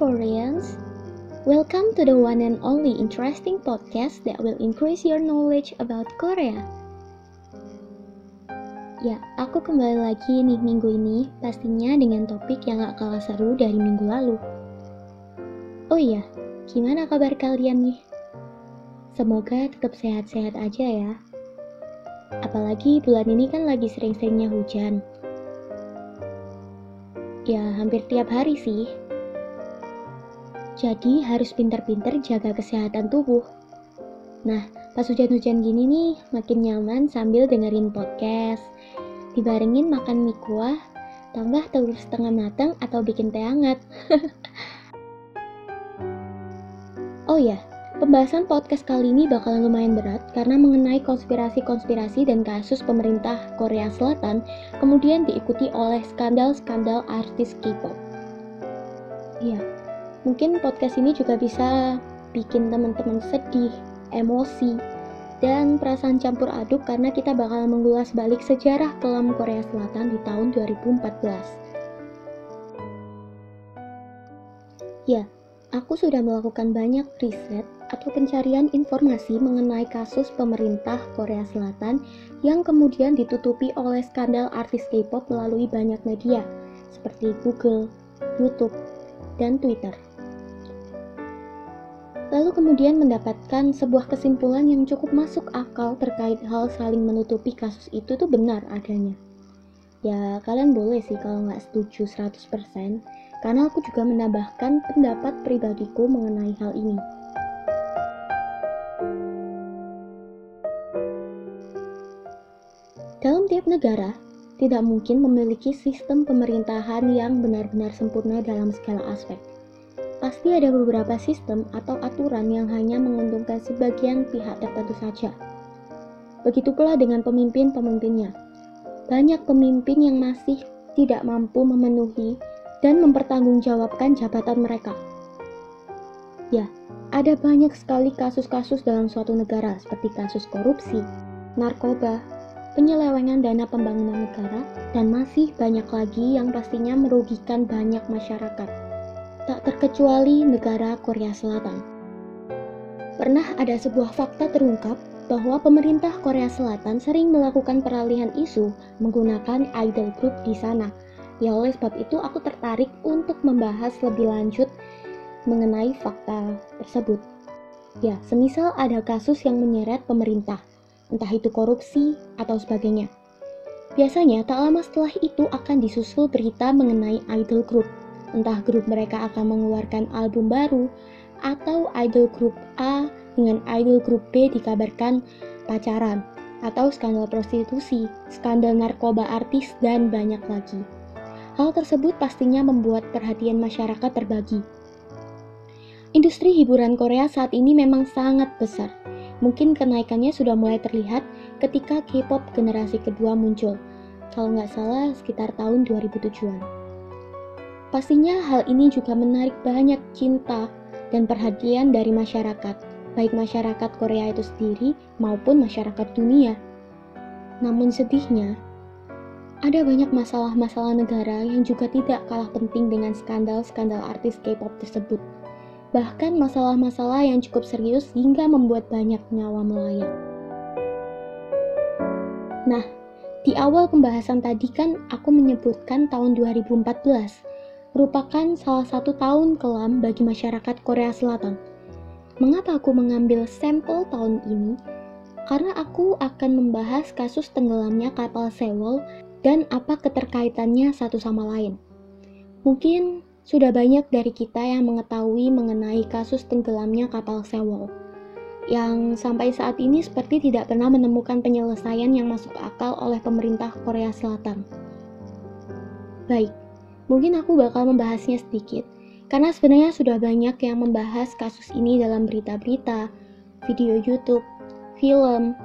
Koreans. Welcome to the one and only interesting podcast that will increase your knowledge about Korea. Ya, aku kembali lagi nih minggu ini, pastinya dengan topik yang gak kalah seru dari minggu lalu. Oh iya, gimana kabar kalian nih? Semoga tetap sehat-sehat aja ya. Apalagi bulan ini kan lagi sering-seringnya hujan. Ya, hampir tiap hari sih. Jadi harus pinter-pinter jaga kesehatan tubuh. Nah, pas hujan-hujan gini nih, makin nyaman sambil dengerin podcast. Dibarengin makan mie kuah, tambah telur setengah matang atau bikin teh hangat. oh ya, pembahasan podcast kali ini bakal lumayan berat karena mengenai konspirasi-konspirasi dan kasus pemerintah Korea Selatan, kemudian diikuti oleh skandal-skandal artis K-pop. Iya, Mungkin podcast ini juga bisa bikin teman-teman sedih, emosi, dan perasaan campur aduk karena kita bakal mengulas balik sejarah kelam Korea Selatan di tahun 2014. Ya, aku sudah melakukan banyak riset atau pencarian informasi mengenai kasus pemerintah Korea Selatan yang kemudian ditutupi oleh skandal artis K-pop melalui banyak media seperti Google, YouTube, dan Twitter lalu kemudian mendapatkan sebuah kesimpulan yang cukup masuk akal terkait hal saling menutupi kasus itu tuh benar adanya. Ya, kalian boleh sih kalau nggak setuju 100%, karena aku juga menambahkan pendapat pribadiku mengenai hal ini. Dalam tiap negara, tidak mungkin memiliki sistem pemerintahan yang benar-benar sempurna dalam segala aspek pasti ada beberapa sistem atau aturan yang hanya menguntungkan sebagian pihak tertentu saja. Begitu pula dengan pemimpin-pemimpinnya. Banyak pemimpin yang masih tidak mampu memenuhi dan mempertanggungjawabkan jabatan mereka. Ya, ada banyak sekali kasus-kasus dalam suatu negara seperti kasus korupsi, narkoba, penyelewengan dana pembangunan negara, dan masih banyak lagi yang pastinya merugikan banyak masyarakat tak terkecuali negara Korea Selatan. Pernah ada sebuah fakta terungkap bahwa pemerintah Korea Selatan sering melakukan peralihan isu menggunakan idol group di sana. Ya oleh sebab itu aku tertarik untuk membahas lebih lanjut mengenai fakta tersebut. Ya, semisal ada kasus yang menyeret pemerintah, entah itu korupsi atau sebagainya. Biasanya tak lama setelah itu akan disusul berita mengenai idol group entah grup mereka akan mengeluarkan album baru atau idol grup A dengan idol grup B dikabarkan pacaran atau skandal prostitusi, skandal narkoba artis, dan banyak lagi. Hal tersebut pastinya membuat perhatian masyarakat terbagi. Industri hiburan Korea saat ini memang sangat besar. Mungkin kenaikannya sudah mulai terlihat ketika K-pop generasi kedua muncul. Kalau nggak salah sekitar tahun 2007-an. Pastinya hal ini juga menarik banyak cinta dan perhatian dari masyarakat, baik masyarakat Korea itu sendiri maupun masyarakat dunia. Namun sedihnya, ada banyak masalah-masalah negara yang juga tidak kalah penting dengan skandal-skandal artis K-pop tersebut. Bahkan masalah-masalah yang cukup serius hingga membuat banyak nyawa melayang. Nah, di awal pembahasan tadi kan aku menyebutkan tahun 2014 merupakan salah satu tahun kelam bagi masyarakat Korea Selatan. Mengapa aku mengambil sampel tahun ini? Karena aku akan membahas kasus tenggelamnya kapal Sewol dan apa keterkaitannya satu sama lain. Mungkin sudah banyak dari kita yang mengetahui mengenai kasus tenggelamnya kapal Sewol yang sampai saat ini seperti tidak pernah menemukan penyelesaian yang masuk akal oleh pemerintah Korea Selatan. Baik, Mungkin aku bakal membahasnya sedikit, karena sebenarnya sudah banyak yang membahas kasus ini dalam berita-berita, video YouTube, film,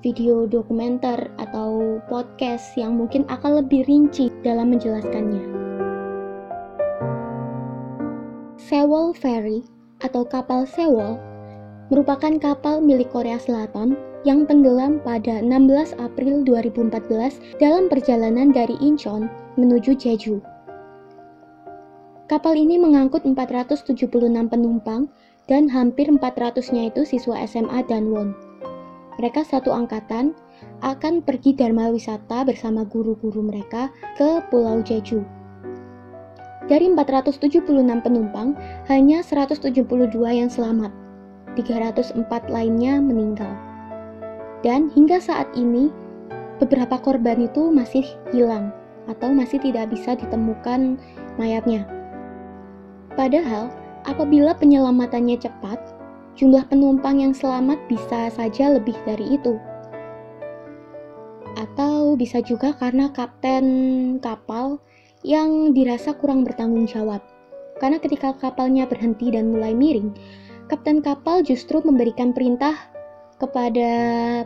video dokumenter, atau podcast yang mungkin akan lebih rinci dalam menjelaskannya. Sewol Ferry atau kapal Sewol merupakan kapal milik Korea Selatan yang tenggelam pada 16 April 2014 dalam perjalanan dari Incheon menuju Jeju. Kapal ini mengangkut 476 penumpang dan hampir 400-nya itu siswa SMA dan WON. Mereka satu angkatan akan pergi dharma wisata bersama guru-guru mereka ke Pulau Jeju. Dari 476 penumpang, hanya 172 yang selamat. 304 lainnya meninggal. Dan hingga saat ini, beberapa korban itu masih hilang atau masih tidak bisa ditemukan mayatnya. Padahal, apabila penyelamatannya cepat, jumlah penumpang yang selamat bisa saja lebih dari itu. Atau bisa juga karena kapten kapal yang dirasa kurang bertanggung jawab. Karena ketika kapalnya berhenti dan mulai miring, kapten kapal justru memberikan perintah kepada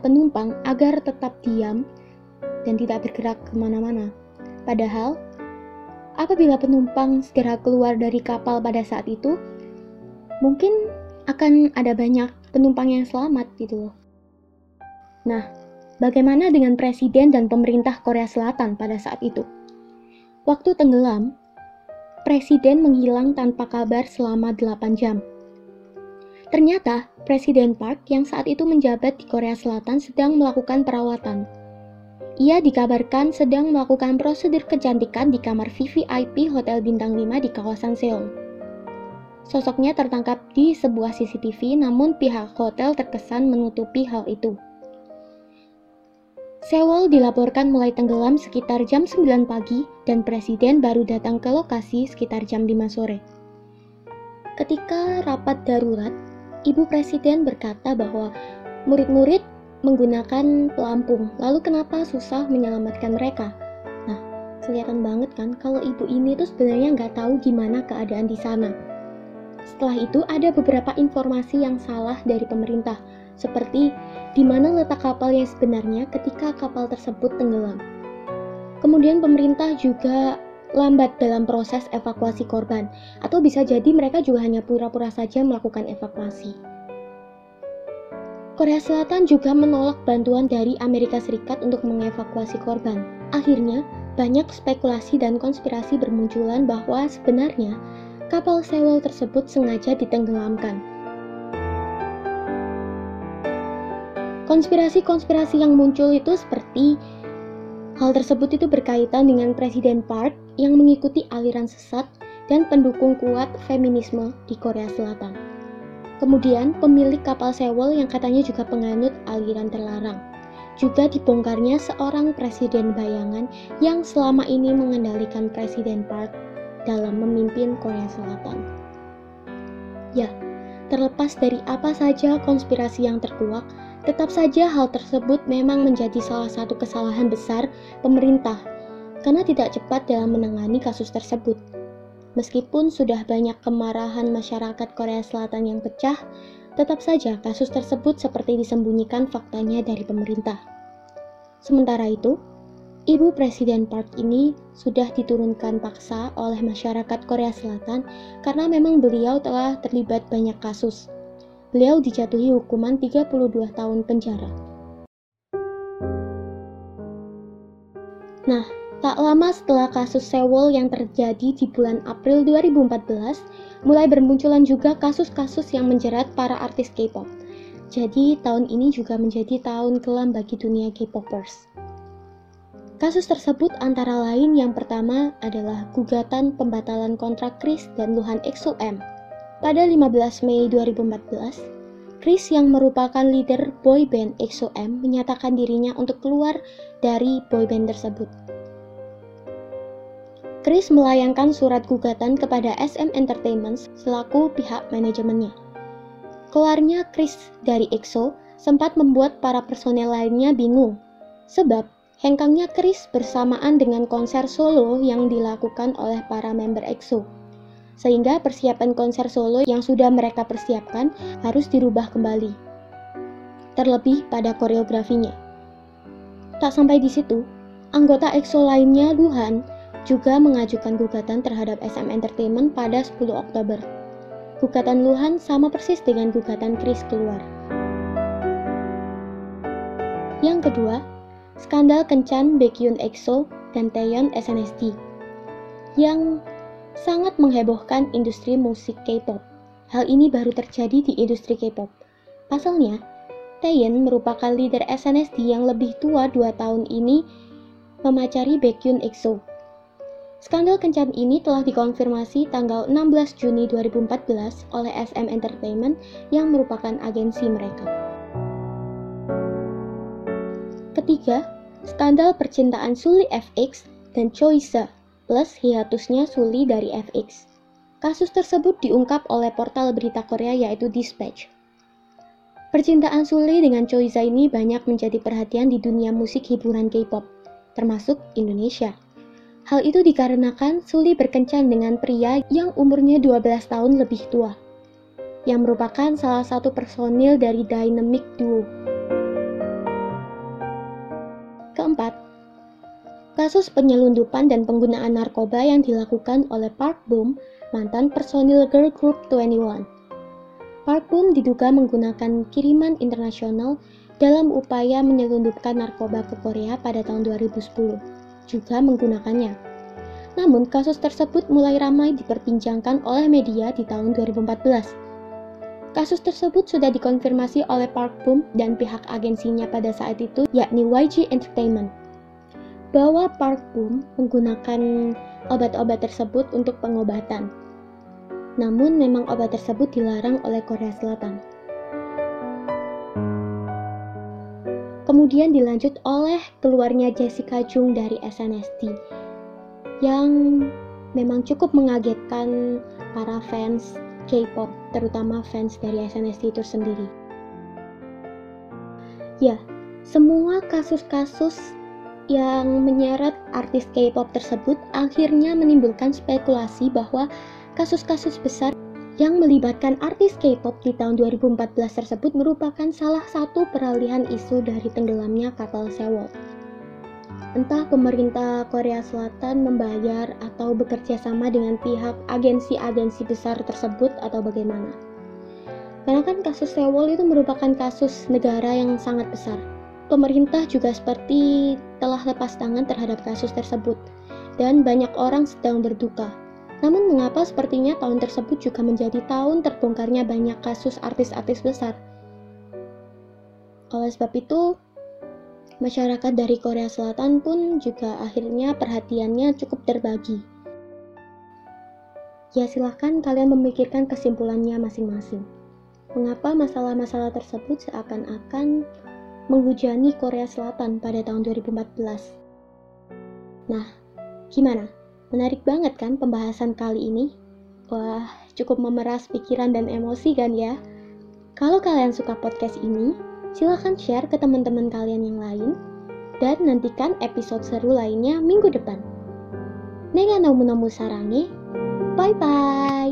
penumpang agar tetap diam dan tidak bergerak ke mana-mana. Padahal, apabila penumpang segera keluar dari kapal pada saat itu, mungkin akan ada banyak penumpang yang selamat gitu loh. Nah, bagaimana dengan presiden dan pemerintah Korea Selatan pada saat itu? Waktu tenggelam, presiden menghilang tanpa kabar selama 8 jam. Ternyata, Presiden Park yang saat itu menjabat di Korea Selatan sedang melakukan perawatan ia dikabarkan sedang melakukan prosedur kecantikan di kamar VVIP Hotel Bintang 5 di kawasan Seoul. Sosoknya tertangkap di sebuah CCTV namun pihak hotel terkesan menutupi hal itu. Seoul dilaporkan mulai tenggelam sekitar jam 9 pagi dan presiden baru datang ke lokasi sekitar jam 5 sore. Ketika rapat darurat, ibu presiden berkata bahwa murid-murid menggunakan pelampung. Lalu kenapa susah menyelamatkan mereka? Nah, kelihatan banget kan kalau ibu ini tuh sebenarnya nggak tahu gimana keadaan di sana. Setelah itu ada beberapa informasi yang salah dari pemerintah, seperti di mana letak kapal yang sebenarnya ketika kapal tersebut tenggelam. Kemudian pemerintah juga lambat dalam proses evakuasi korban, atau bisa jadi mereka juga hanya pura-pura saja melakukan evakuasi. Korea Selatan juga menolak bantuan dari Amerika Serikat untuk mengevakuasi korban. Akhirnya, banyak spekulasi dan konspirasi bermunculan bahwa sebenarnya kapal Sewol tersebut sengaja ditenggelamkan. Konspirasi-konspirasi yang muncul itu seperti hal tersebut itu berkaitan dengan Presiden Park yang mengikuti aliran sesat dan pendukung kuat feminisme di Korea Selatan. Kemudian, pemilik kapal Sewol yang katanya juga penganut aliran terlarang. Juga dibongkarnya seorang presiden bayangan yang selama ini mengendalikan Presiden Park dalam memimpin Korea Selatan. Ya, terlepas dari apa saja konspirasi yang terkuak, tetap saja hal tersebut memang menjadi salah satu kesalahan besar pemerintah karena tidak cepat dalam menangani kasus tersebut. Meskipun sudah banyak kemarahan masyarakat Korea Selatan yang pecah, tetap saja kasus tersebut seperti disembunyikan faktanya dari pemerintah. Sementara itu, Ibu Presiden Park ini sudah diturunkan paksa oleh masyarakat Korea Selatan karena memang beliau telah terlibat banyak kasus. Beliau dijatuhi hukuman 32 tahun penjara. Nah, Tak lama setelah kasus Sewol yang terjadi di bulan April 2014, mulai bermunculan juga kasus-kasus yang menjerat para artis K-pop. Jadi tahun ini juga menjadi tahun kelam bagi dunia K-popers. Kasus tersebut antara lain yang pertama adalah gugatan pembatalan kontrak Chris dan Luhan EXO-M. Pada 15 Mei 2014, Chris yang merupakan leader boyband EXO-M menyatakan dirinya untuk keluar dari boyband tersebut. Chris melayangkan surat gugatan kepada SM Entertainment selaku pihak manajemennya. Keluarnya Chris dari EXO sempat membuat para personel lainnya bingung, sebab hengkangnya Chris bersamaan dengan konser solo yang dilakukan oleh para member EXO. Sehingga persiapan konser solo yang sudah mereka persiapkan harus dirubah kembali. Terlebih pada koreografinya. Tak sampai di situ, anggota EXO lainnya Luhan juga mengajukan gugatan terhadap SM Entertainment pada 10 Oktober. Gugatan Luhan sama persis dengan gugatan Chris keluar. Yang kedua, skandal kencan Baekhyun EXO dan Taeyeon SNSD. Yang sangat menghebohkan industri musik K-pop. Hal ini baru terjadi di industri K-pop. Pasalnya, Taeyeon merupakan leader SNSD yang lebih tua 2 tahun ini memacari Baekhyun EXO. Skandal kencan ini telah dikonfirmasi tanggal 16 Juni 2014 oleh SM Entertainment yang merupakan agensi mereka. Ketiga, skandal percintaan Suli FX dan Choi plus hiatusnya Suli dari FX. Kasus tersebut diungkap oleh portal berita Korea yaitu Dispatch. Percintaan Suli dengan Choi ini banyak menjadi perhatian di dunia musik hiburan K-pop, termasuk Indonesia. Hal itu dikarenakan Suli berkencan dengan pria yang umurnya 12 tahun lebih tua, yang merupakan salah satu personil dari Dynamic Duo. Keempat, kasus penyelundupan dan penggunaan narkoba yang dilakukan oleh Park Boom mantan personil girl group 21. Park Boom diduga menggunakan kiriman internasional dalam upaya menyelundupkan narkoba ke Korea pada tahun 2010, juga menggunakannya. Namun, kasus tersebut mulai ramai diperbincangkan oleh media di tahun 2014. Kasus tersebut sudah dikonfirmasi oleh Park Boom dan pihak agensinya pada saat itu, yakni YG Entertainment, bahwa Park Boom menggunakan obat-obat tersebut untuk pengobatan. Namun memang obat tersebut dilarang oleh Korea Selatan. Kemudian dilanjut oleh keluarnya Jessica Jung dari SNSD yang memang cukup mengagetkan para fans K-pop, terutama fans dari SNSD itu sendiri. Ya, semua kasus-kasus yang menyeret artis K-pop tersebut akhirnya menimbulkan spekulasi bahwa kasus-kasus besar yang melibatkan artis K-pop di tahun 2014 tersebut merupakan salah satu peralihan isu dari tenggelamnya kapal Sewol. Entah pemerintah Korea Selatan membayar atau bekerja sama dengan pihak agensi-agensi besar tersebut atau bagaimana. Karena kan kasus Sewol itu merupakan kasus negara yang sangat besar Pemerintah juga seperti telah lepas tangan terhadap kasus tersebut, dan banyak orang sedang berduka. Namun mengapa sepertinya tahun tersebut juga menjadi tahun terbongkarnya banyak kasus artis-artis besar? Oleh sebab itu, masyarakat dari Korea Selatan pun juga akhirnya perhatiannya cukup terbagi. Ya silahkan kalian memikirkan kesimpulannya masing-masing. Mengapa masalah-masalah tersebut seakan-akan menghujani Korea Selatan pada tahun 2014. Nah, gimana? Menarik banget kan pembahasan kali ini? Wah, cukup memeras pikiran dan emosi kan ya? Kalau kalian suka podcast ini, silahkan share ke teman-teman kalian yang lain, dan nantikan episode seru lainnya minggu depan. Nega nomu nomu sarangi, bye-bye!